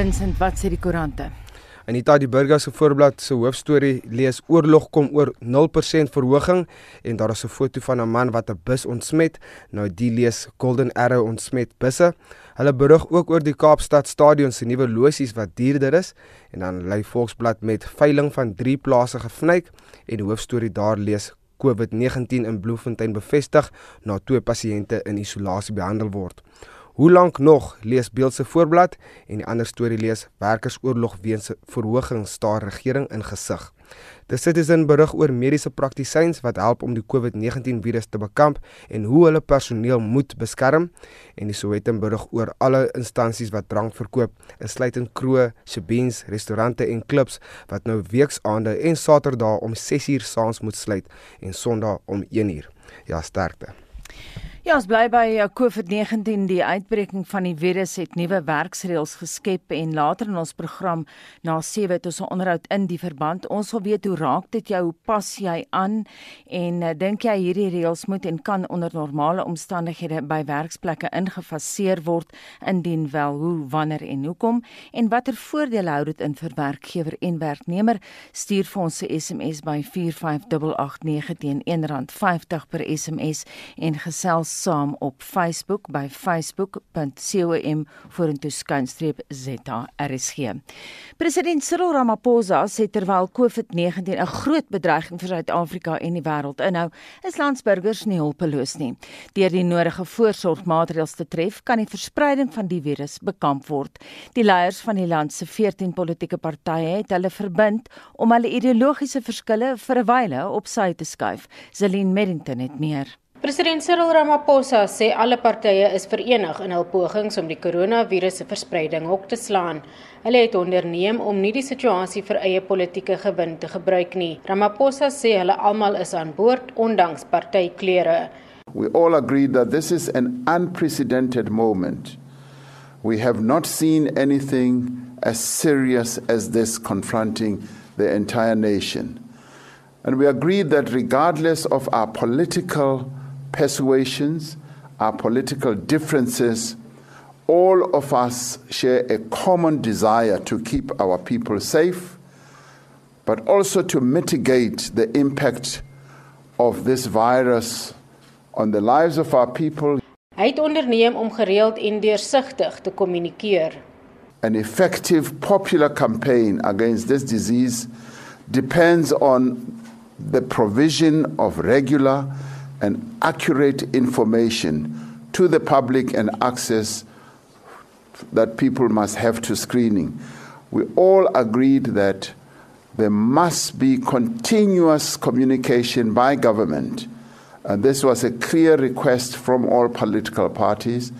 Vincent, wat sê die koerante? Anita die Burger se voorblad se hoofstorie lees oorlog kom oor 0% verhoging en daar is 'n foto van 'n man wat 'n bus ontsmet. Nou die lees Golden Arrow ontsmet busse. Hulle berig ook oor die Kaapstad Stadion se nuwe losies wat duurder is en dan lei Volksblad met veiling van 3 plase gevnyk en die hoofstorie daar lees COVID-19 in Bloemfontein bevestig na twee pasiënte in isolasie behandel word. Hoe lank nog lees Beeld se voorblad en die ander storie lees werkersoorlog weens verhoging staar regering in gesig. The Citizen berig oor mediese praktisyns wat help om die COVID-19 virus te bekamp en hoe hulle personeel moet beskerm en die Sowetan berig oor alle instansies wat drank verkoop, insluitend kroë, shebeens, restaurante en klubs wat nou weeksaande en Saterdae om 6uur saans moet sluit en Sondae om 1uur. Ja, sterkte. Ja, ons bly by uh, COVID-19. Die uitbreking van die virus het nuwe werksreëls geskep en later in ons program na 7 het ons 'n onderhoud in die verband. Ons wil weet hoe raak dit jou? Hoe pas jy aan? En uh, dink jy hierdie reëls moet en kan onder normale omstandighede by werksplekke ingefaseer word? Indien wel, hoe, wanneer en hoekom? En watter voordele hou dit in vir werkgewer en werknemer? Stuur vir ons 'n SMS by 45889 teen R1.50 per SMS en gesels saam op Facebook by facebook.com vorentoe skynstreep ZRSG. President Cyril Ramaphosa sê terwyl COVID-19 'n groot bedreiging vir Suid-Afrika en die wêreld inhou, is landsburgers nie hulpeloos nie. Deur die nodige voorsorgmaatreëls te tref, kan die verspreiding van die virus bekamp word. Die leiers van die land se 14 politieke partye het hulle verbind om hulle ideologiese verskille vir 'n wyle op sy te skuif. Zelin Merrington het meer. President Cyril Ramaphosa sê alle partye is verenig in hul pogings om die koronavirus se verspreiding hok te slaan. Hulle het onderneem om nie die situasie vir eie politieke gewin te gebruik nie. Ramaphosa sê hulle almal is aan boord ondanks partykleure. We all agree that this is an unprecedented moment. We have not seen anything as serious as this confronting the entire nation. And we agreed that regardless of our political persuasions, our political differences, all of us share a common desire to keep our people safe, but also to mitigate the impact of this virus on the lives of our people. Hy het onderneem om gereeld en deursigtig te kommunikeer. An effective popular campaign against this disease depends on the provision of regular and accurate information to the public and access that people must have to screening. We all agreed that there must be continuous communication by government. And this was a clear request from all political parties,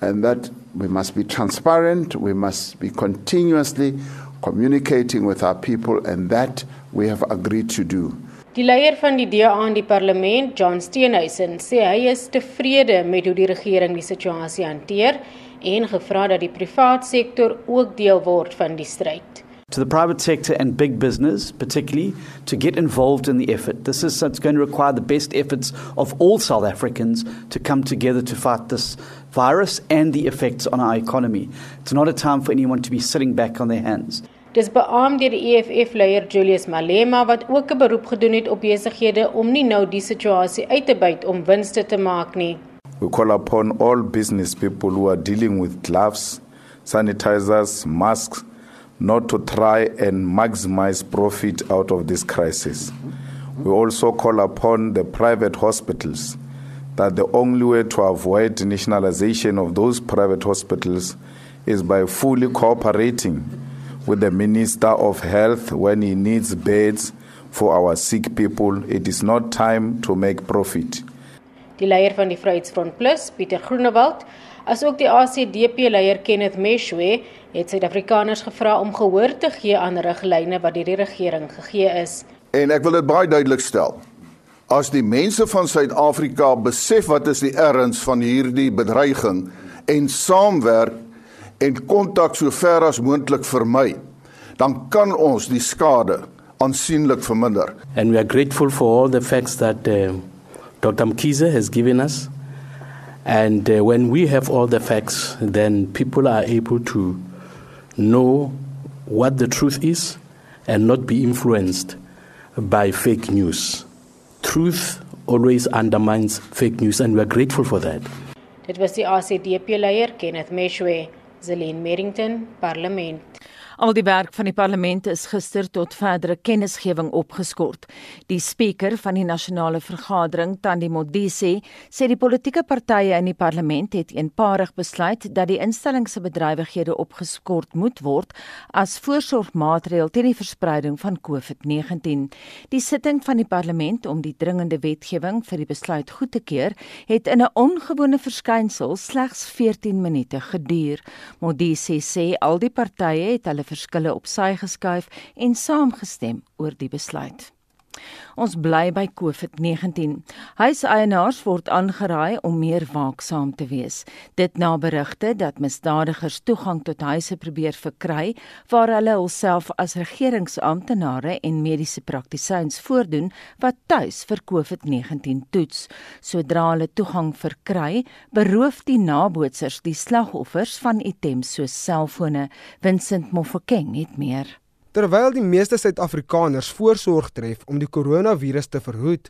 and that we must be transparent, we must be continuously communicating with our people, and that we have agreed to do. Die leier van die DA in die parlement, John Steenhuisen, sê hy is tevrede met hoe die regering die situasie hanteer en gevra dat die privaat sektor ook deel word van die stryd. To the private sector and big business, particularly, to get involved in the effort. This is it's going to require the best efforts of all South Africans to come together to fight this virus and the effects on our economy. It's not a time for anyone to be sitting back on their hands. Dis beamoed deur die EFF leier Julius Malema wat ook 'n beroep gedoen het op besighede om nie nou die situasie uit te byt om winste te maak nie. We call upon all business people who are dealing with gloves, sanitizers, masks not to try and maximize profit out of this crisis. We also call upon the private hospitals that the only way to avoid nationalization of those private hospitals is by fully cooperating with the Minister of Health when he needs beds for our sick people. It is not time to make profit. Die leier van die Vryheidsfront Plus, Pieter Groenewald, asook die ACDP leier Kenneth Meshwe, het Suid-Afrikaners gevra om gehoor te gee aan riglyne wat deur die regering gegee is. En ek wil dit baie duidelik stel. As die mense van Suid-Afrika besef wat is die erns van hierdie bedreiging en saamwerk en kontak so ver as moontlik vermy, dan kan ons die skade aansienlik verminder. And we are grateful for all the facts that uh, Dr. Mkize has given us. And uh, when we have all the facts, then people are able to know what the truth is and not be influenced by fake news. Truth always undermines fake news, and we are grateful for that. Dit was die ACDP-leier Kenneth Meshwe, Zelin Merrington, Parlement. Al die werk van die parlement is gister tot verdere kennisgewing opgeskort. Die spreker van die nasionale vergadering, Tandi Modise, sê die politieke partye in die parlement het eenparig besluit dat die instelling se bedrywighede opgeskort moet word as voorsorgmaatreël teen die verspreiding van COVID-19. Die sitting van die parlement om die dringende wetgewing vir die besluit goed te keur, het in 'n ongewone verskynsel slegs 14 minute geduur. Modise sê al die partye het hulle verskille op sy geskuif en saamgestem oor die besluit. Ons bly by COVID-19. Huiseienaars word aangeraai om meer waaksaam te wees. Dit na berigte dat misdadigers toegang tot huise probeer verkry waar hulle hulself as regeringsamptenare en mediese praktisyns voordoen wat tuis vir COVID-19 toets. Sodra hulle toegang verkry, beroof die nabootsers die slagoffers van items soos selfone. Vincent Mofokeng het meer. Terwyl die meeste Suid-Afrikaners voorsorg tref om die koronavirus te verhoed,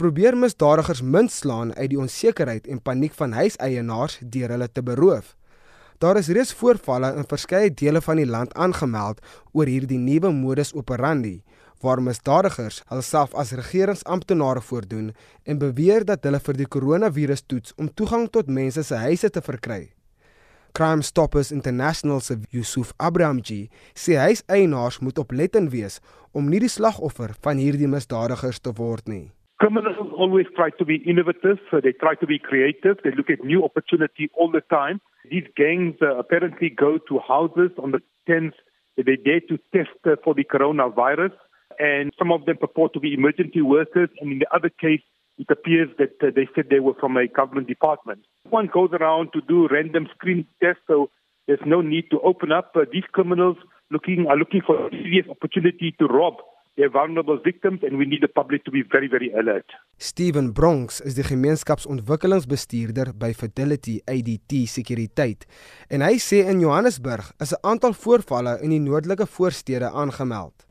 probeer misdadigers munt slaan uit die onsekerheid en paniek van huiseienaars deur hulle te beroof. Daar is reeds voorvalle in verskeie dele van die land aangemeld oor hierdie nuwe modus operandi waar misdadigers hulself as regeringsamptenare voordoen en beweer dat hulle vir die koronavirus toets om toegang tot mense se huise te verkry. Crime Stoppers International se Yusuf Abrahamji sê hy's eienaars moet oplettend wees om nie die slagoffer van hierdie misdadigers te word nie. Criminals always try to be innovative, so they try to be creative, they look at new opportunity all the time. These gangs uh, apparently go to houses on the tents they dare to test uh, for the coronavirus and some of them purport to be emergency workers and in the other case it appears that uh, they said they were from a government department. One goes around to do random screen tests, so there's no need to open up. Uh, these criminals looking are looking for a serious opportunity to rob their vulnerable victims, and we need the public to be very, very alert. Steven Bronx is die gemeenskapsontwikkelingsbestuurder by Fidelity ADT Sekuriteit en hy sê in Johannesburg is 'n aantal voorvalle in die noordelike voorstede aangemeld.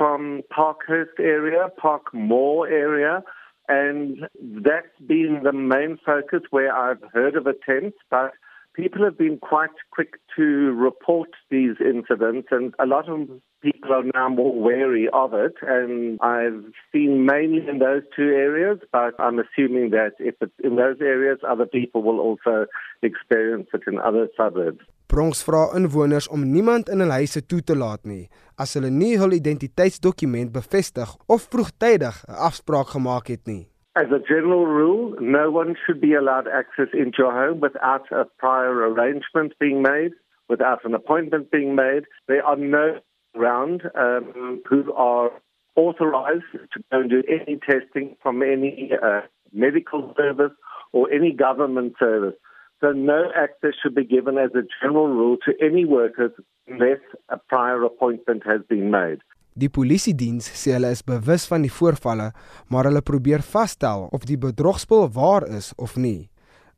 From Parkhurst area, Parkmore area, And that's been the main focus where I've heard of attempts, but people have been quite quick to report these incidents, and a lot of people are now more wary of it. And I've seen mainly in those two areas, but I'm assuming that if it's in those areas, other people will also experience it in other suburbs. Bronx vra inwoners om niemand in hul huise toe te laat nie as hulle nie hul identiteitsdokument bevestig of vroegtydig 'n afspraak gemaak het nie. As a general rule, no one should be allowed access into your home without a prior arrangement being made, without an appointment being made. There are no around um, who are authorized to go and do any testing from any uh, medical service or any government service. So no access should be given as a general rule to any workers unless a prior appointment has been made. Die polisie diens sê hulle is bewus van die voorvalle, maar hulle probeer vasstel of die bedrogspel waar is of nie.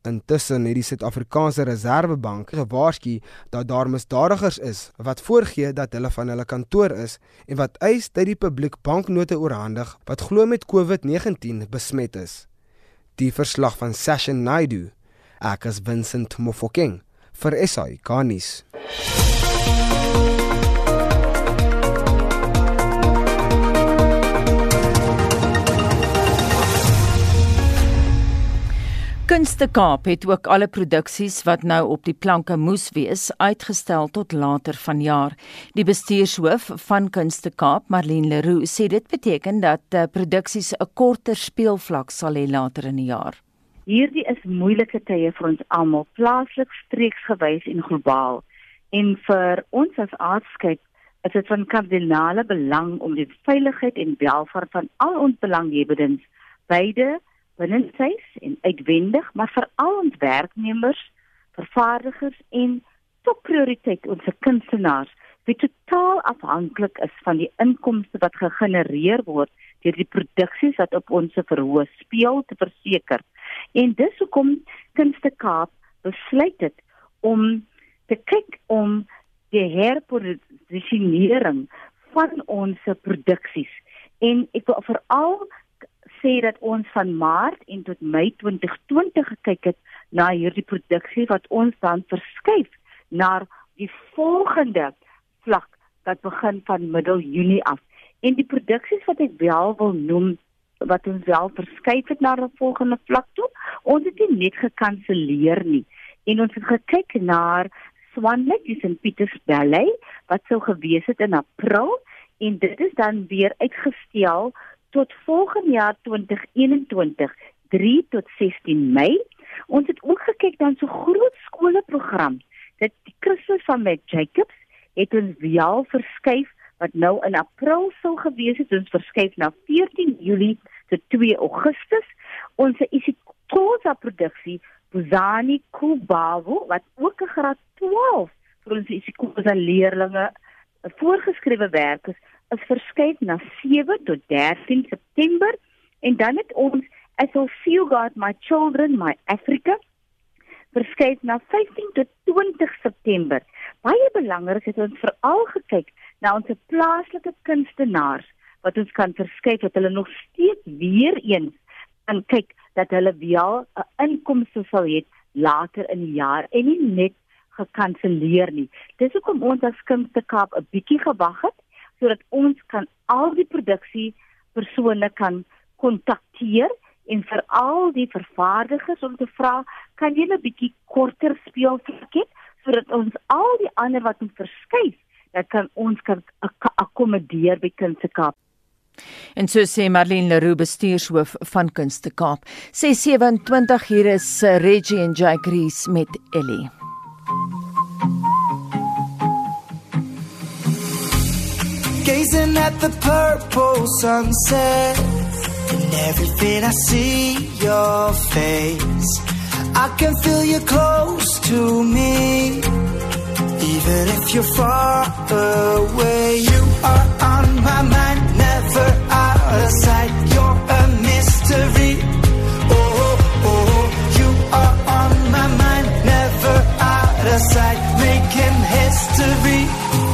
Intussen het die Suid-Afrikaanse Reserwebank gewaarsku dat daar misdadigers is wat voorgee dat hulle van hulle kantoor is en wat eis dat die publiek banknote oorhandig wat glo met COVID-19 besmet is. Die verslag van Session Naidu Ek is Vincent Mofokeng vir SAI Garnis. Kunste Kaap het ook alle produksies wat nou op die planke moes wees uitgestel tot later vanjaar. Die bestuurshoof van Kunste Kaap, Marlene Leroux, sê dit beteken dat uh, produksies 'n korter speelvlak sal hê later in die jaar. Hierdie is moeilike tye vir ons almal, plaaslik, streeksgewys en globaal. En vir ons as aardskep is dit van kardinale belang om die veiligheid en welvaart van al ons belanghebbendes, beide binnenshuis en uitwendig, maar veral ons werknemers, vervaardigers en tot prioriteit ons kunstenaars wie totaal afhanklik is van die inkomste wat gegenereer word deur die produksies wat op ons verhoog speel te verseker. En dis hoekom Kunste Kaap besluit het om te kyk om die herposisionering van ons produksies. En ek wil veral sê dat ons van Maart en tot Mei 2020 gekyk het na hierdie produksie wat ons dan verskuif na die volgende vlak wat begin van middel Junie af. En die produksies wat ek wel wil noem wat ons wel verskuif het na 'n volgende vlak toe, ons het nie net gekanselleer nie. En ons het gekyk na Swanlik in Pieters Valley wat sou gewees het in April en dit is dan weer uitgestel tot volgende jaar 2021 3 tot 16 Mei. Ons het ook gekyk dan so groot skoolprogram. Dit die Christus van met Jacobs het ons wel verskuif wat nou in April sou gewees het, ons verskuif na 14 Julie tot 2 Augustus. Ons isikosa produksie Buzani Kubavu wat ook 'n graad 12 vir ons isikosa leerders voorgeskrewe werk is is verskuif na 7 tot 13 September. En dan het ons as al feel god my children my Africa verskuif na 15 tot 20 September. Baie belangrik is ons veral gekyk na ons plaaslike kunstenaars wat ons kan verskuif dat hulle nog steeds weer eens kan kyk dat hulle wel 'n inkomste sal hê later in die jaar en nie net gekanselleer nie. Dis hoekom ons as Kunste Kaap 'n bietjie gewag het sodat ons kan al die produksie persone kan kontakteer en vir al die vervaardigers om te vra kan jy 'n bietjie korter speel vir sodat ons al die ander wat ons verskuif dat kan ons kan ak akkommodeer by Kunste Kaap En so sê Marlene Leroux bestuurshoof van Kunste Kaap. 627 hier is eh, Reggie en Jake Rees met Ellie. Gazing at the purple sunset And everything I see your face I can feel you close to me. Even if you're far away You are on my mind Never out of sight. You're a mystery. Oh, oh, oh you are on my mind Never out of sight. Making history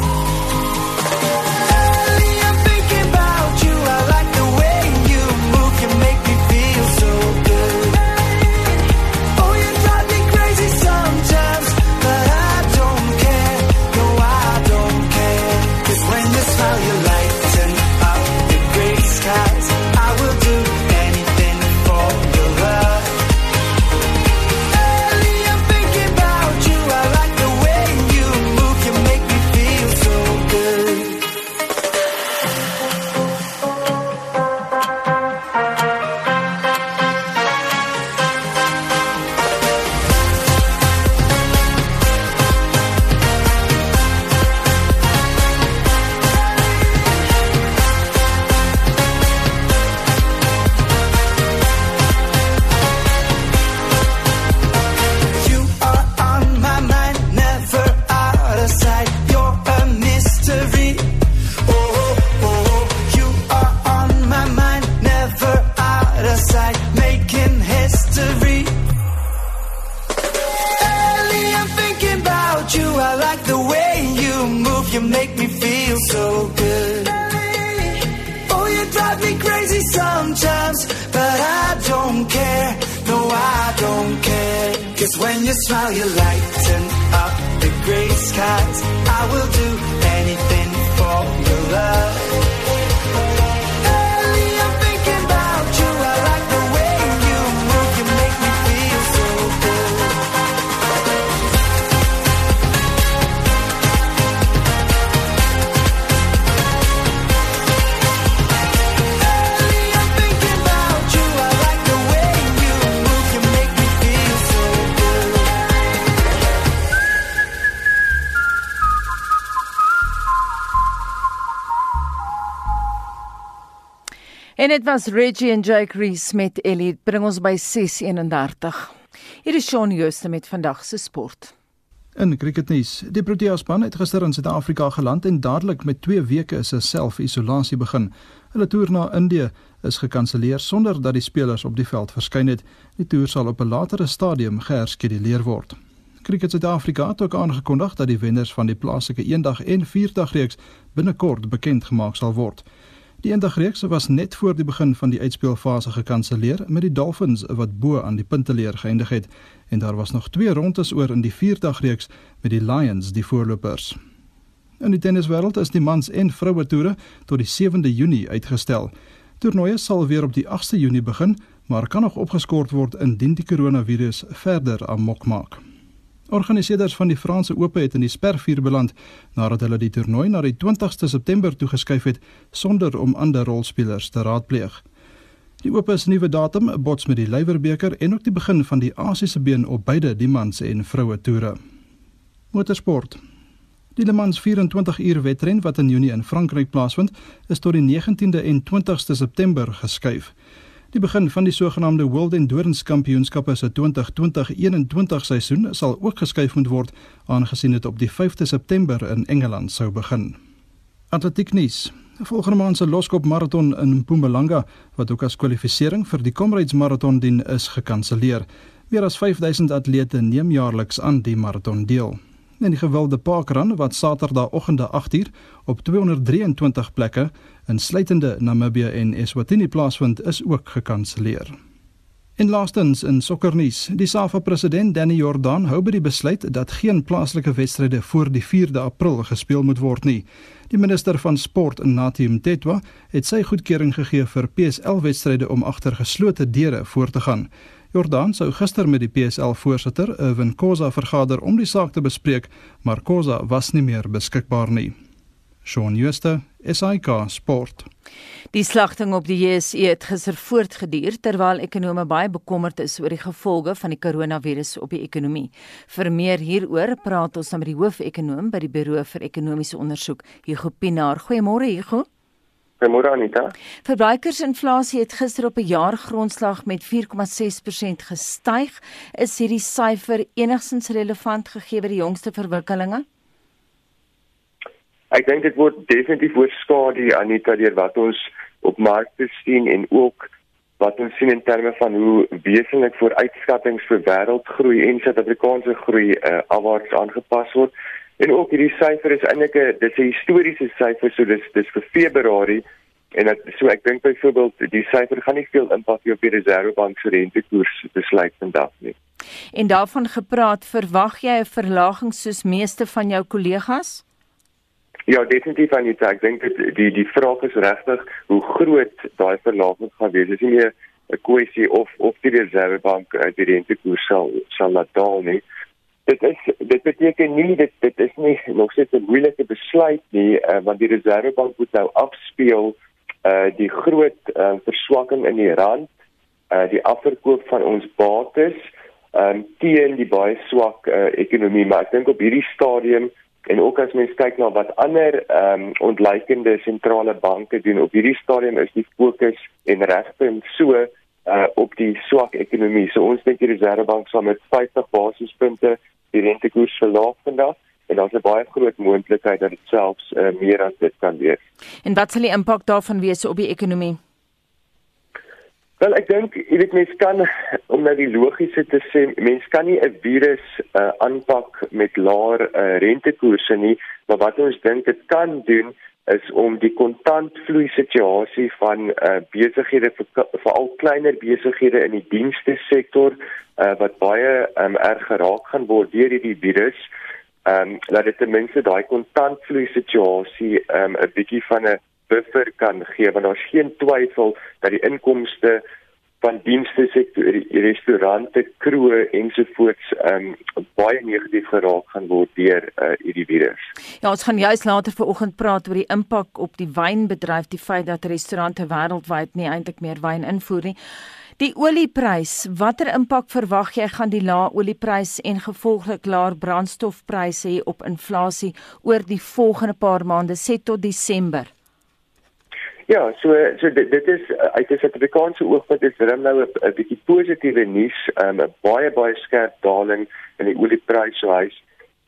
En dit was Reggie en Jake Rees met Ellie bring ons by 6:31. Hier is Shaun Jooste met vandag se sport. In cricketnuus, die Protea span het gister in Suid-Afrika geland en dadelik met 2 weke se self-isolasie begin. Hulle toer na Indië is gekanselleer sonder dat die spelers op die veld verskyn het. Die toer sal op 'n latere stadium geherskeduleer word. Cricket Suid-Afrika het ook aangekondig dat die wenners van die plaaslike eendag en vierdag reeks binnekort bekend gemaak sal word. Die eendag reeks was net voor die begin van die uitspeelfase gekanselleer met die Dolphins wat bo aan die punteleer geëindig het en daar was nog twee rondes oor in die vierdag reeks met die Lions die voorlopers. In die tenniswêreld is die mans en vroue toere tot die 7de Junie uitgestel. Toernooie sal weer op die 8de Junie begin, maar kan nog opgeskort word indien die koronavirus verder amok maak. Organiseerders van die Franse Ope het in die spervuur beland nadat hulle die toernooi na die 20ste September toegeskuif het sonder om ander rolspelers te raadpleeg. Die Ope se nuwe datum bots met die Lywerbeker en ook die begin van die Asiese been op beide die mans en vroue toere. Motorsport Die Le Mans 24 uur wedren wat in Junie in Frankryk plaasvind, is tot die 19de en 20ste September geskuif. Die begin van die sogenaamde World Endurance Kampioenskappe se 2020-21 seisoen sal ook geskuif moet word aangesien dit op die 5de September in Engeland sou begin. Atletiek nuus. Volgende maand se loskop maraton in Mpumalanga wat ook as kwalifikasie vir die Comrades maraton dien is gekanselleer. Meer as 5000 atlete neem jaarliks aan die maraton deel en die gewilde parkrun wat Saterdagoggende 8uur op 223 plekke insluitende Namibië en Eswatini plaasvind is ook gekanselleer. En laastens in sokkernuus, die SAFA president Danny Jordan hou by die besluit dat geen plaaslike wedstryde voor die 4de April gespeel moet word nie. Die minister van sport, Natim Tetwa, het sy goedkeuring gegee vir PSL wedstryde om agter geslote deure voort te gaan. Jordan sou gister met die PSL voorsitter, Irwin Khoza, vergader om die saak te bespreek, maar Khoza was nie meer beskikbaar nie. Shaun Schuster, SAK Sport. Die slagting op die JSE het gister voortgeduur terwyl ekonome baie bekommerd is oor die gevolge van die koronavirus op die ekonomie. Vir meer hieroor praat ons nou met die hoofekonoom by die Buro vir Ekonomiese Onderzoek, Hugo Pinaar. Goeiemôre Hugo. Goeiemôre Anita. Verbruikersinflasie het gister op 'n jaargrondslag met 4,6% gestyg. Is hierdie syfer enigstens relevant gegee by die jongste verwikkelinge? Ek dink dit word definitief oorskadu Anita deur wat ons op markte sien en ook wat ons sien in terme van hoe wesentlik vooruitskattinge vir wêreldgroei en Suid-Afrikaanse groei uh, afwaarts aangepas word. En ook hierdie syfer is eintlik 'n dis 'n historiese syfer, so dis dis vir Februarie en dat so ek dink byvoorbeeld die syfer gaan nie veel impak hê op die Reserwebank se rentekoers besluit vandag nie. En daarvan gepraat, verwag jy 'n verlaging soos meeste van jou kollegas? Ja, definitief aan die tyd. Ek dink dit die die vraag is regtig hoe groot daai verlaging gaan wees. Dis nie meer 'n kwessie of of die Reserwebank uh, die rentekoers sal sal laat daal nie dit is dit beteken nie dit dit is nie nog steeds 'n moeilike besluit nie uh, want die reservebank moet nou afspeel uh die groot uh, verswakking in die rand uh die afverkoop van ons bates um teen die baie swak uh, ekonomie maar ek dink op hierdie stadium en ook as mens kyk na wat ander um ontleikende sentrale banke doen op hierdie stadium is die fokus en regpunt so uh op die swak ekonomie. So ons dink die Reservebank sal met 50 basispunte die rentekoers verlaag vandag en daar's 'n baie groot moontlikheid dat dit selfs uh, meer as dit kan wees. En wat sal die impak daarvan wees op die ekonomie? Wel ek dink jy weet mense kan om nou die logiese te sê mense kan nie 'n virus uh, aanpak met laer uh, rentekoerse nie maar wat ons dink dit kan doen is om die kontantvloei situasie van uh, besighede veral kleiner besighede in die dienste sektor uh, wat baie um, erg geraak gaan word deur hierdie virus ehm um, dat dit ten minste daai kontantvloei situasie ehm, 'n um, bietjie van 'n buffer kan gee want daar's geen twyfel dat die inkomste van dienste sektor restaurante kroë ensovoorts um, baie negatief geraak gaan word deur uh, hierdie virus. Ja, ons gaan juist later vanoggend praat oor die impak op die wynbedryf, die feit dat restaurante wêreldwyd nie eintlik meer wyn invoer nie. Die olieprys, watter impak verwag jy gaan die lae olieprys en gevolglik laer brandstofpryse hê op inflasie oor die volgende paar maande, sê tot Desember? Ja, so so dit, dit is uit 'n Suid-Afrikaanse oogpunt is dit nou 'n bietjie positiewe nuus, um, 'n um, baie baie skerp daling in die oliepryse so hy's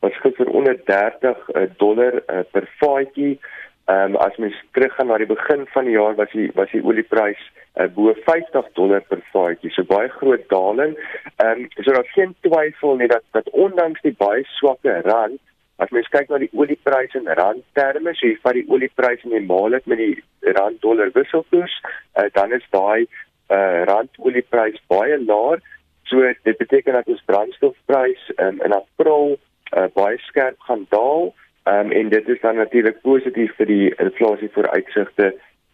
was gister onder 30 uh, dollar uh, per vatjie. Ehm um, as mens teruggaan na die begin van die jaar was die was die oliepryse uh, bo 50 dollar per vatjie. So baie groot daling. Ehm um, so daar's geen twyfel nie dat dat ondanks die baie swakke rand As mens kyk na die oliepryse in randterme, so jy vat die oliepryse en jy maal dit met die rand dollar wisselkoers, uh, dan is daai uh, rand olieprys baie laag. So dit beteken dat ons brandstofprys um, in April uh, baie skerp gaan daal. Um, en dit is dan natuurlik positief vir die inflasie vooruitsigte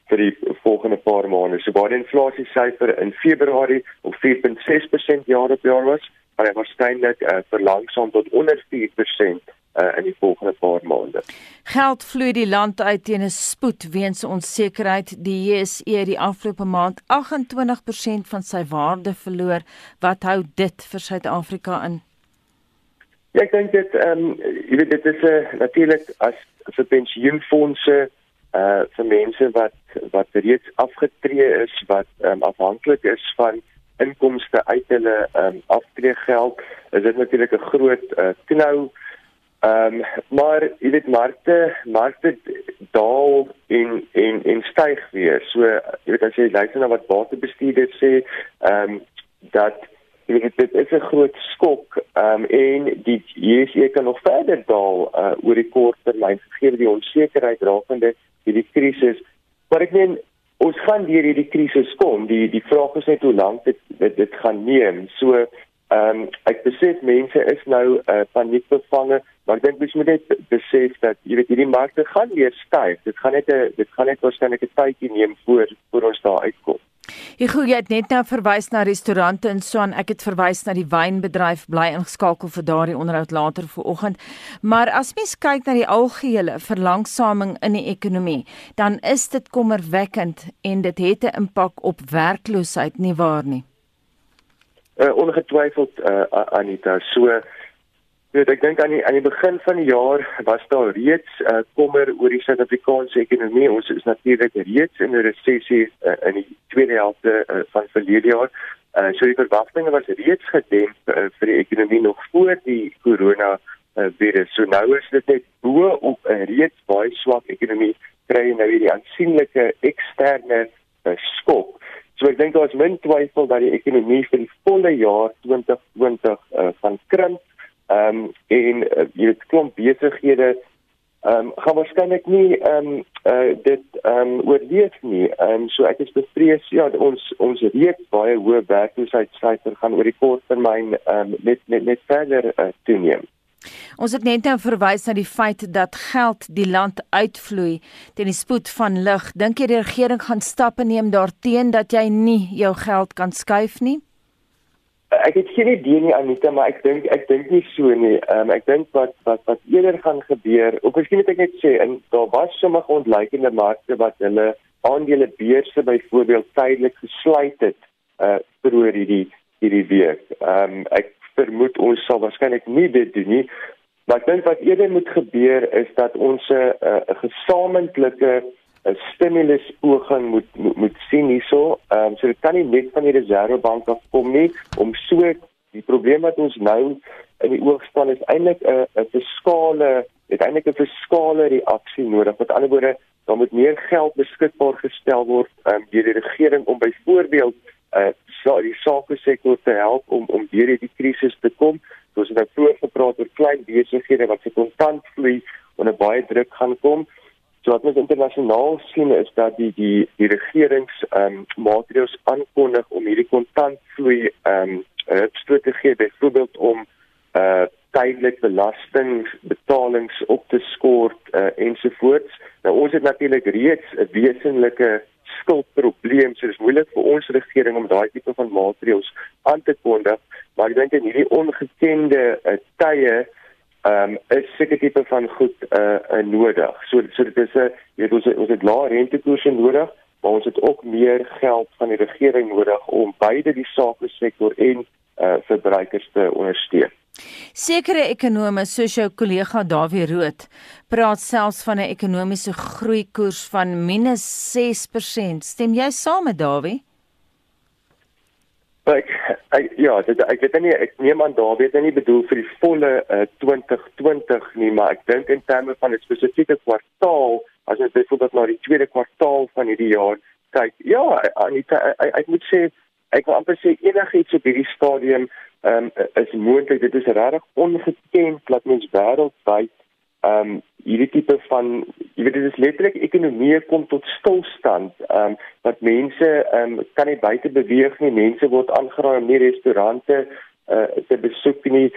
vir die volgende paar maande. So baie inflasie syfer in Februarie op 4.6% jaar op jaar was, maar hy waarskynlik uh, verlangsaam tot onder 4% uh, in die volgende paar maande. Geld vloei die land uit teen 'n spoed weens onsekerheid. Die JSE het die afgelope maand 28% van sy waarde verloor. Wat hou dit vir Suid-Afrika in? Ja, ek dink dit ehm um, jy weet dit is 'n uh, eh, natuurlik as vir pensioenfonde uh vir mense wat wat reeds afgetree is, wat ehm um, afhanklik is van inkomste uit hulle ehm um, aftreegeld, is dit natuurlik 'n groot uh, knou Ehm um, maar jy weet markte markte daal en en en styg weer. So jy weet as jy luister na wat batebestuurders sê, ehm um, dat jy weet dit is 'n groot skok ehm um, en die JSE kan nog verder daal uh, oor die kort termyn gegee die onsekerheid rakende hierdie krisis. Maar ek meen ons gaan deur hierdie krisis kom. Die die vraag is net hoe lank dit dit, dit gaan neem. So Ehm um, ek besef mense is nou uh, paniekbevange, maar ek dink mens moet net besef dat jy weet hierdie markte gaan weer styg. Dit gaan net 'n dit gaan net waarskynlik 'n tydjie neem voor voor ons daar uitkom. Ek gou jy het net nou verwys na restaurante en so aan. Ek het verwys na die wynbedryf bly ingeskakel vir daardie onderhoud later vanoggend. Maar as mens kyk na die algehele verlangsaming in die ekonomie, dan is dit kommerwekkend en dit het 'n impak op werkloosheid nie waar nie uh, ongetwyfeld uh, Anita so weet ek dink aan die aan die begin van die jaar was daar reeds uh, kommer oor die Suid-Afrikaanse ekonomie. Ons is natuurlik reeds in 'n resessie uh, in die tweede helfte uh, van verlede jaar. Uh, so die verwagtinge was reeds gedemp uh, vir die ekonomie nog voor die corona uh, virus. So nou is dit net bo op 'n reeds baie swak ekonomie kry nou hierdie aansienlike eksterne uh, skok. So ek dink daar is min twyfel dat die ekonomie vir die volle jaar 2020 uh, van krimp. Ehm um, en uh, jy het klomp besighede ehm um, gaan waarskynlik nie ehm um, uh, dit ehm um, oorleef nie. Ehm um, so ek is bevrees ja ons ons reeds baie hoë werkloosheidsyfer gaan oor die kort termyn ehm um, net net net verder uh, toeneem. Ons het net nou verwys na die feit dat geld die land uitvloei teen die spoed van lig. Dink jy die regering gaan stappe neem daarteenoor dat jy nie jou geld kan skuif nie? Ek het geen idee nie Anita, maar ek dink ek dink nie so nie. Um, ek dink wat wat wat eerder gaan gebeur, of miskien moet ek net sê in daar was sommige ontleikende markte wat hulle aandele beurse byvoorbeeld tydelik gesluit het uh vir hierdie hierdie week. Ehm um, ek vermoed ons sal waarskynlik nie dit doen nie. Maar ek dink wat eerder moet gebeur is dat ons 'n uh, gesamentlike 'n stimuluspoging moet, moet moet sien hierso. Ehm um, so dit kan nie net van die Reserwebank af kom nie om so die probleem wat ons nou in die oog staan is eintlik 'n 'n fiskale het eintlik 'n fiskale reaksie nodig. Met ander woorde, daar moet meer geld beskikbaar gestel word um, deur die regering om byvoorbeeld uh so die sake sektor te help om om deur hierdie krisis te kom. Ons het nou vroeër gepraat oor klein besighede wat se kontant vloei onder baie druk gaan kom. So wat ons internasionaal sien is dat die die die regerings ehm um, maatreëls aankondig om hierdie kontant vloei ehm um, te gee byvoorbeeld om uh tydelik belastingbetalings op te skort uh, ensovoorts. Nou ons het natuurlik reeds 'n wesenlike skuldprobleem. So dis moeilik vir ons regering om daai tipe van maatreëls aan te kondig, maar ek dink in hierdie ongekende uh, tye ehm um, is seker tipe van goed uh, uh nodig. So so dit is 'n jy weet ons ons het lae rentekoerse nodig, maar ons het ook meer geld van die regering nodig om beide die sake sektor en uh verbruikers te ondersteun. Sekere ekonome soos jou kollega Dawie Rood praat selfs van 'n ekonomiese groeikoers van -6%. Stem jy saam met Dawie? Ek, ek ja, dit ek weet nie ek neem aan Dawie het nie bedoel vir die volle uh, 2020 nie, maar ek dink in terme van 'n spesifieke kwartaal, as jy byvoorbeeld na die tweede kwartaal van hierdie jaar kyk, ja, Anita, ek, ek moet sê ek wil amper sê enigiets op hierdie stadium um, is moontlik. Dit is regtig ongeken dat mens wêreldwyd ehm um, hierdie tipe van jy weet dit is letterlik ekonomie kom tot stilstand. Ehm um, wat mense ehm um, kan nie buite beweeg nie. Mense word aangeraai om nie restaurante uh, te besoek nie.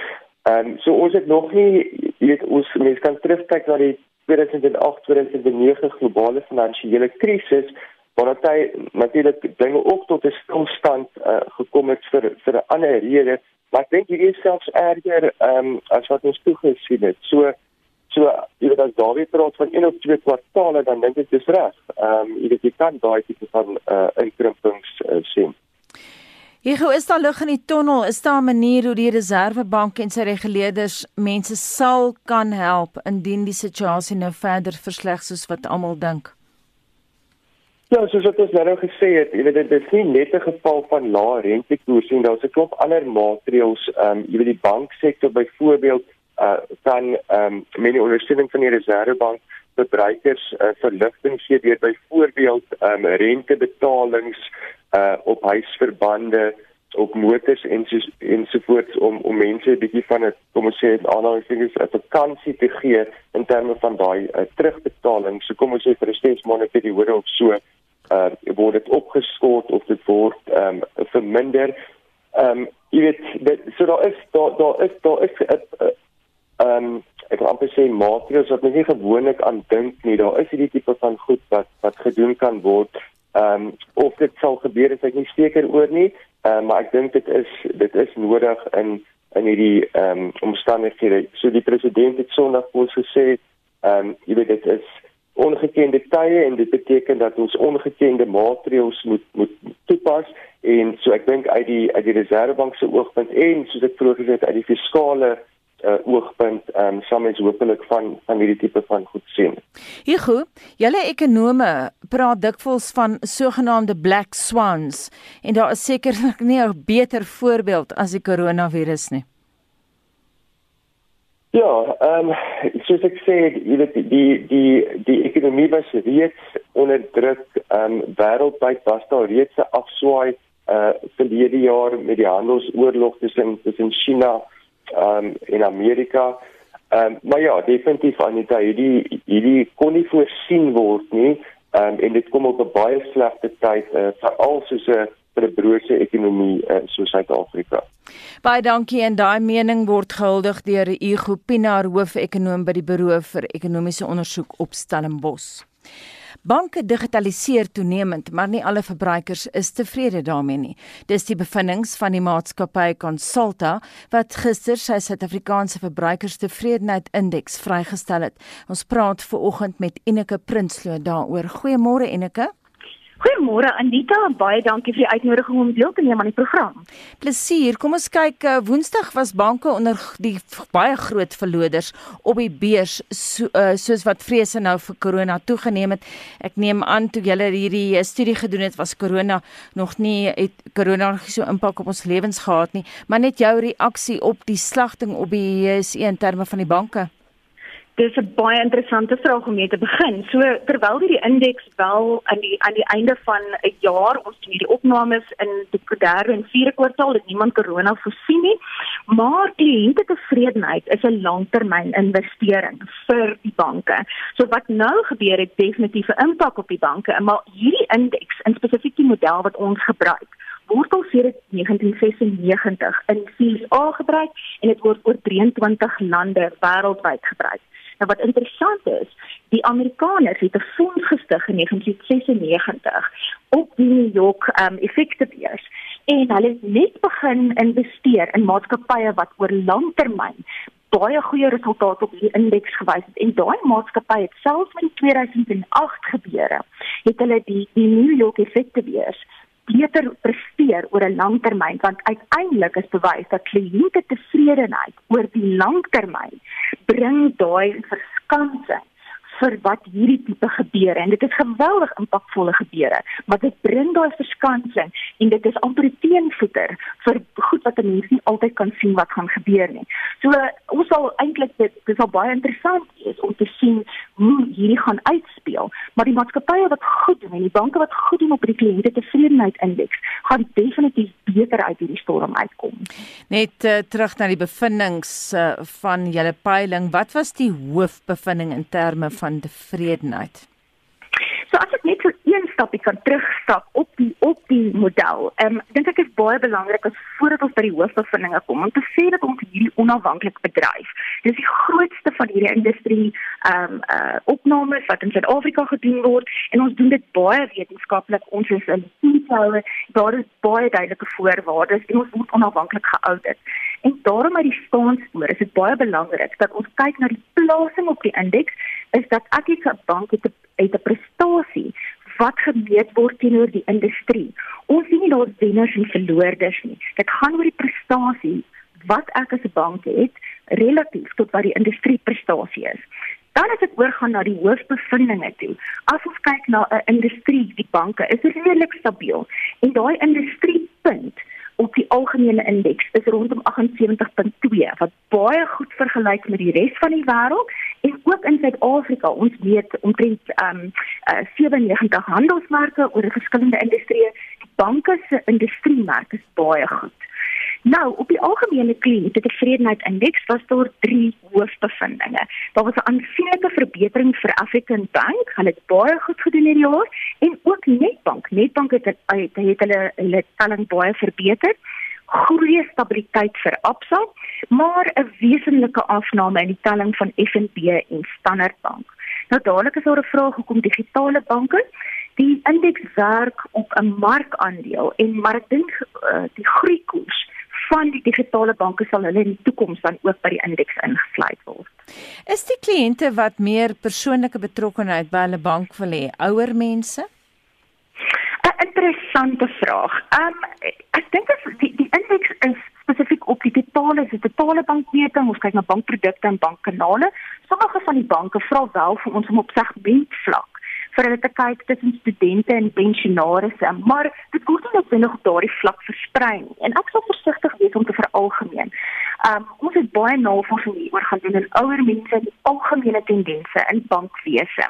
Ehm um, so ons het nog nie jy weet ons mense kan terugkyk na die 2008-2009 globale finansiële krisis waar dit natuurlik dinge ook tot 'n stilstand uh, gekom het vir vir 'n ander rede maar ek dink hier is selfs erger ehm um, as wat ons toe gesien het so so jy weet as Dawie praat van een of twee kwartale dan dink ek dis reg ehm um, jy weet jy kan daai tipe van uh, inkrimpings uh, sien Hier is daar lig in die tonnel? Is daar 'n manier hoe die Reserwebank en sy reguleerders mense sal kan help indien die situasie nou verder versleg soos wat almal dink? Ja, soos wat ons nou gesê het, jy weet dit is nie net 'n geval van lae rentekoerse nie, daar's 'n klomp ander maatreëls, ehm um, jy weet die banksektor byvoorbeeld uh kan ehm um, met die ondersteuning van die Reserwebank verbruikers uh, verligting gee deur byvoorbeeld ehm um, rentebetalings uh op huisverbande op motors en so ensovoorts om om mense 'n bietjie van 'n kom ons sê aanhalingstekens 'n vakansie te gee in terme van daai uh, terugbetaling. So kom ons sê vir 'n steeds maande periode of so uh word dit opgeskort of dit word ehm um, verminder. Ehm um, jy weet dit so daar is daar daar is daar is 'n uh, ehm um, ek wil amper sê maatreëls wat mens nie gewoonlik aan dink nie. Daar is hierdie tipe van goed wat wat gedoen kan word. Ehm um, of dit sal gebeur is ek nie seker oor nie, uh, maar ek dink dit is dit is nodig in in hierdie ehm um, omstandighede. So die president het Sondag ons gesê ehm um, jy weet dit is ongekende tye en dit beteken dat ons ongekende maatreëls moet moet toepas en so ek dink uit die uit die reservebank se oogpunt en soos ek vroeër gesê het uit die fiskale uh, oogpunt ehm um, sal mens hopelik van van hierdie tipe van goed sien. Hugo, julle ekonome praat dikwels van sogenaamde black swans en daar is sekerlik nie 'n beter voorbeeld as die koronavirus nie. Ja, ehm um, soos ek sê, jy weet die die die ekonomie was reeds onder druk. Ehm um, wêreldwyd was daar reeds 'n afswaai uh verlede jaar met die handelsoorlog tussen tussen China ehm um, in Amerika. Ehm um, maar ja, definitief Anita, hierdie hierdie kon nie voorsien word nie. Ehm um, en dit kom op 'n baie slegte tyd uh, veral soos 'n vir 'n broerse ekonomie uh, soos Suid-Afrika. Baie dankie en daai mening word gehuldig deur Igo Pinaar hoofekonoom by die Buro vir Ekonomiese Ondersoek op Stellenbosch. Banke digitaliseer toenemend, maar nie alle verbruikers is tevrede daarmee nie. Dis die bevindinge van die maatskappy Consulta wat gister sy Suid-Afrikaanse verbruikerstevredenheid indeks vrygestel het. Ons praat ver oggend met Enike Prinsloo daaroor. Goeiemôre Enike. Goeiemôre Anita, baie dankie vir die uitnodiging om deel te neem aan die program. Plesier. Kom ons kyk, uh, Woensdag was banke onder die baie groot verloders op die beurs so, uh, soos wat vrese nou vir corona toegeneem het. Ek neem aan toe julle hierdie eh, studie gedoen het, was corona nog nie het corona nog so impak op ons lewens gehad nie, maar net jou reaksie op die slagting op die JSE in terme van die banke. Dis 'n baie interessante vraag om mee te begin. So terwyl die indeks wel aan die aan die einde van 'n jaar ons doen hierdie opnames in die derde en vierde kwartaal het niemand corona voorsien nie, maar kliënte tevredenheid is 'n langtermyn investering vir die banke. So wat nou gebeur het definitief 'n impak op die banke, maar hierdie indeks in spesifiek die model wat ons gebruik word al sedert 1996 in FSA gebruik en dit word oor 23 lande wêreldwyd gebruik. Nou wat interessant is, die Amerikaners het 'n fonds gestig in 1996 op die New York um effektebeurs en hulle het net begin investeer in maatskappye wat oor lang termyn baie goeie resultate op hierdie indeks gewys het. En daai maatskappy het selfs in 2008 gebeure het hulle die die New York effektebeurs beter presteer oor 'n lang termyn want uiteindelik is bewys dat kliënte tevredenheid oor die lang termyn bring daai verskansing vir wat hierdie tipe gebeure en dit is geweldig impakvolle gebeure maar dit bring daai verskansing en dit is amper teenvoeter vir goed wat 'n mens nie altyd kan sien wat gaan gebeur nie. So ons sal eintlik dit dis al baie interessant is om te sien hoe hierdie gaan uitspeel maar die maatskappye wat goed doen en die banke wat goed doen op die kliënte tevredenheid indeks gaan definitief beter uit hierdie storm uitkom. Net uh, terug na die bevindinge uh, van julle peiling, wat was die hoofbevinding in terme van tevredenheid? So as ek net so een stapie kan terugstap op die op die model. Ehm um, dink ek is baie belangrik as voordat ons by die hoofbevindinge kom om te sê dat ons hierdie onafhanklike bedryf. Dis die grootste van hierdie industrie ehm um, uh opnames wat in Suid-Afrika gedoen word en ons doen dit baie wetenskaplik. Ons is 'n teamhouer. Daar is baie duidelike voorwaardes en ons word onafhanklik geaudit. En daarom uit die staanspoor is dit baie belangrik dat ons kyk na die plasing op die indeks is dat Afrika Bank het 'n het 'n prestasie wat gemeet word teenoor die industrie. Ons sien nie daar wenners en verloorders nie. Dit gaan oor die prestasie wat ek as 'n bank het relatief tot wat die industrie prestasie is. Dan as ek oorgaan na die hoofbevindinge toe. As ons kyk na 'n industrie, die banke is redelik stabiel en daai industriepunt op die algemene indeks is rondom 78.2 wat baie goed vergelyk met die res van die wêreld en ook in Suid-Afrika. Ons weet omtrent um uh, 97 handelsmerke oor verskillende industrieë. Die banke se industriemerk is baie goed. Nou, op die algemene kliënt het die tevredenheid indeks was daar drie hoofbevindinge. Daar was 'n aansienlike verbetering vir African Bank, hulle het baie goed gedoen hierdie jaar en ook Nedbank. Nedbank het het, het hulle hulle telling baie verbeter. Goeie stabiliteit vir Absa, maar 'n wesenlike afname in die telling van FNB en Standard Bank. Nou dadelik is daar 'n vraag hoekom digitale banke die indeks werk op 'n markandeel en maar ek dink uh, die groeikoers van die digitale banke sal hulle in die toekoms dan ook by die indeks ingesluit word. Is die kliënte wat meer persoonlike betrokkenheid by hulle bank wil hê, ouer mense? 'n Interessante vraag. Ehm um, ek dink as die die indeks is spesifiek op die totale, die totale bankmeting, ons kyk na bankprodukte en bankkanale. Sommige van die banke vra wel vir ons om op segmentvlak vir hulle te kyk tussen studente en pensionaarsse, maar dit word nie noodwendig op daardie vlak versprei nie. En ek sal versigtig wees om te veralgemeen. Um ons het baie navorsing hieroor gaan doen in ouer mense en algemene tendense in bankwese.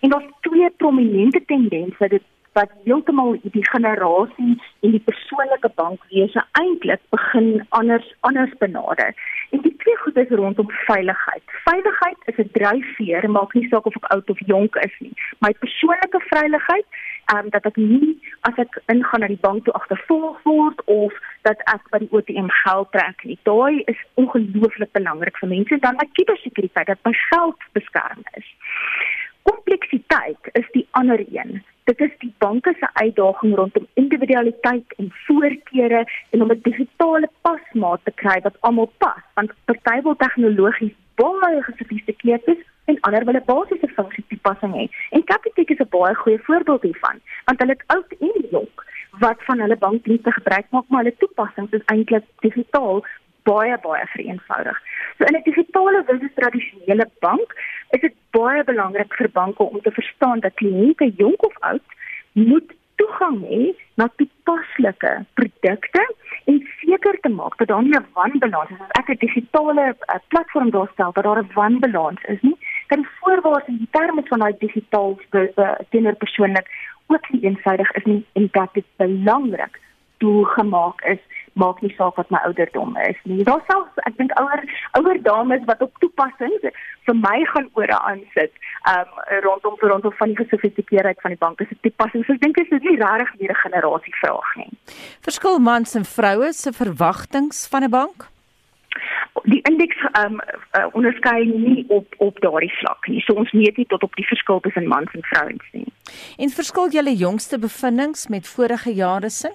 En daar's twee prominente tendense dit wat heeltemal die generasie en die persoonlike bankwese eintlik begin anders anders benader. En die twee goed is rondom veiligheid. Veiligheid is 'n dryfveer, maak nie saak of ek oud of jonk is nie. My persoonlike veiligheid, ehm um, dat ek nie as ek ingaan na die bank toe agtervolg word of dat ek by die ATM geld trek nie. Daai is ongelooflik belangrik vir mense dan my kubersekuriteit dat my geld beskerm is. Kompleksiteit is die ander een. Dit is die banke se uitdaging rondom individualiteit en voorkeure en om 'n digitale pasmaat te kry wat almal pas want party wil tegnologies baie gesofistikeerd is en ander wil 'n basiese funksie toepassing hê. En Capitec is 'n baie goeie voorbeeld hiervan want hulle het oud en jonk wat van hulle bankdienste gebruik maak maar hulle toepassings is eintlik digitaal baie baie vereenvoudig. So in 'n digitale versus tradisionele bank is dit baie belangrik vir banke om te verstaan dat kliënte jonk of oud moet toegang hê na toepaslike produkte en seker te maak dat daar nie 'n wanbalans is as ek 'n digitale uh, platform daarstel dat daar 'n wanbalans is nie dat die voorwaardes en die terme van daai digitaal uh, teenoor persoonlik ook nie eenvoudig is nie en dat dit belangrik toegemaak is maak nie saak wat my ouderdom is nie. Daar selfs ek dink ouer ouer dames wat op toepassings vir my gaan ore aansit, um rondom rondom van die gesofistikeerdheid van die banke se toepassings. Ek dink dit is nie regtig meer 'n generasie vraag nie. Verskil mans en vroue se verwagtinge van 'n bank? die indeks um uh, onderskei nie op op daardie vlak nie. So ons meet nie tot op die verskil tussen mans en vrouens nie. En verskil julle jongste bevindinge met vorige jare se?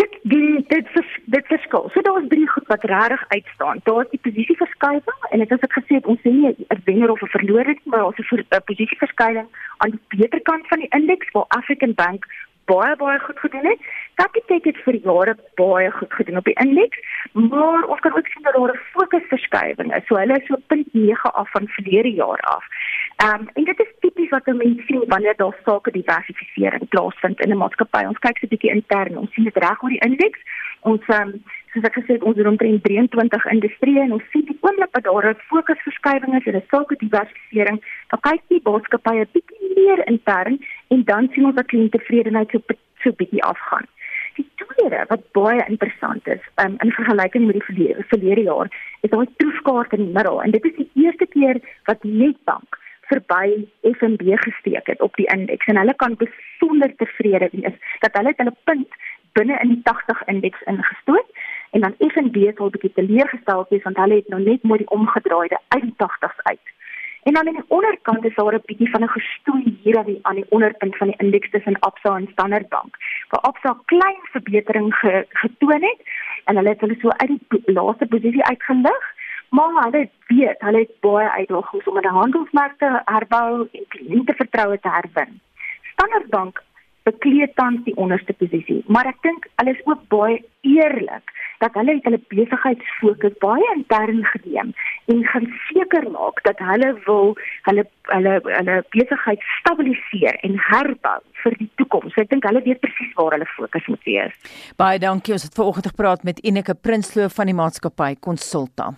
Dit die dit vers, dit verskil. So daar is drie goed wat regtig uitstaan. Daar is die posisieverskywing en dit is ek gesê ons sê nie 'n wenner of 'n verlorer nie, maar ons het 'n posisieverskywing aan die beterkant van die indeks waar African Bank baie baie goed gedoen het. Capitec het vir jare baie goed gedoen op die indeks, maar ons kan ook sien dat daar 'n fokusverskywing is. So hulle is so 0.9 af van verlede jaar af. Ehm um, en dit is tipies wat mense sien wanneer daar sake diversifisering plaasvind in 'n maatskappy. Ons kyk so 'n bietjie intern. Ons sien dit reg oor die indeks. Ons um, soos ek gesê het ons omtrent 23 industrieë en ons sien die oomblik dat daar 'n fokusverskywing is en 'n sulke diversifisering, dan kyk die maatskappye bietjie meer intern en dan sien ons dat kliëntevredenheid so so bietjie afgaan. Die tweede wat baie interessant is, um, in vergelyking met die verlede, verlede jaar, is daai troefkaart in die middel en dit is die eerste keer wat Nedbank verby FNB gesteek het op die indeks en hulle kan besonder tevrede wees dat hulle hulle punt binne in die 80 indeks ingestoot en dan FNB sal 'n bietjie teleurgestel wees want hulle het nou net mooi die omgedraaide uit die 80s uit. En dan aan die onderkant is daar 'n bietjie van 'n gestoei hier aan die aan die onderpunt van die indeks tussen Absa en Standard Bank. Waar Absa klein verbetering ge, getoon het en hulle het hulle so uit die laaste posisie uitgelig, maar hulle weet, hulle het baie uitdagings om hulle handelsmarkte herbou en kliëntevertroue te herwin. Standard Bank bekleed tans die onderste posisie, maar ek dink hulle is ook baie eerlik dat hulle het hulle besigheidsfokus baie intern geneem en gaan seker maak dat hulle wil hulle hulle hulle besigheid stabiliseer en herbou vir die toekoms. So ek dink hulle weet presies waar hulle fokus moet wees. Baie dankie. Ons het vanoggend gepraat met Enike Prinsloo van die maatskappy Consulta.